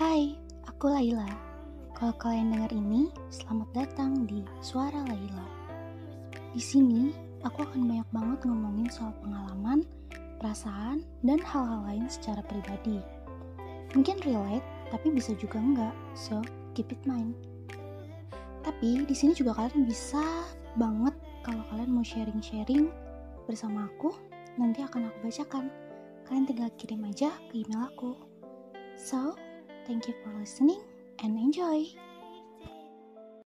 Hai, aku Laila. Kalau kalian dengar ini, selamat datang di Suara Laila. Di sini, aku akan banyak banget ngomongin soal pengalaman, perasaan, dan hal-hal lain secara pribadi. Mungkin relate, tapi bisa juga enggak, so keep it mind. Tapi di sini juga kalian bisa banget kalau kalian mau sharing-sharing bersama aku, nanti akan aku bacakan. Kalian tinggal kirim aja ke email aku. So, thank you for listening and enjoy.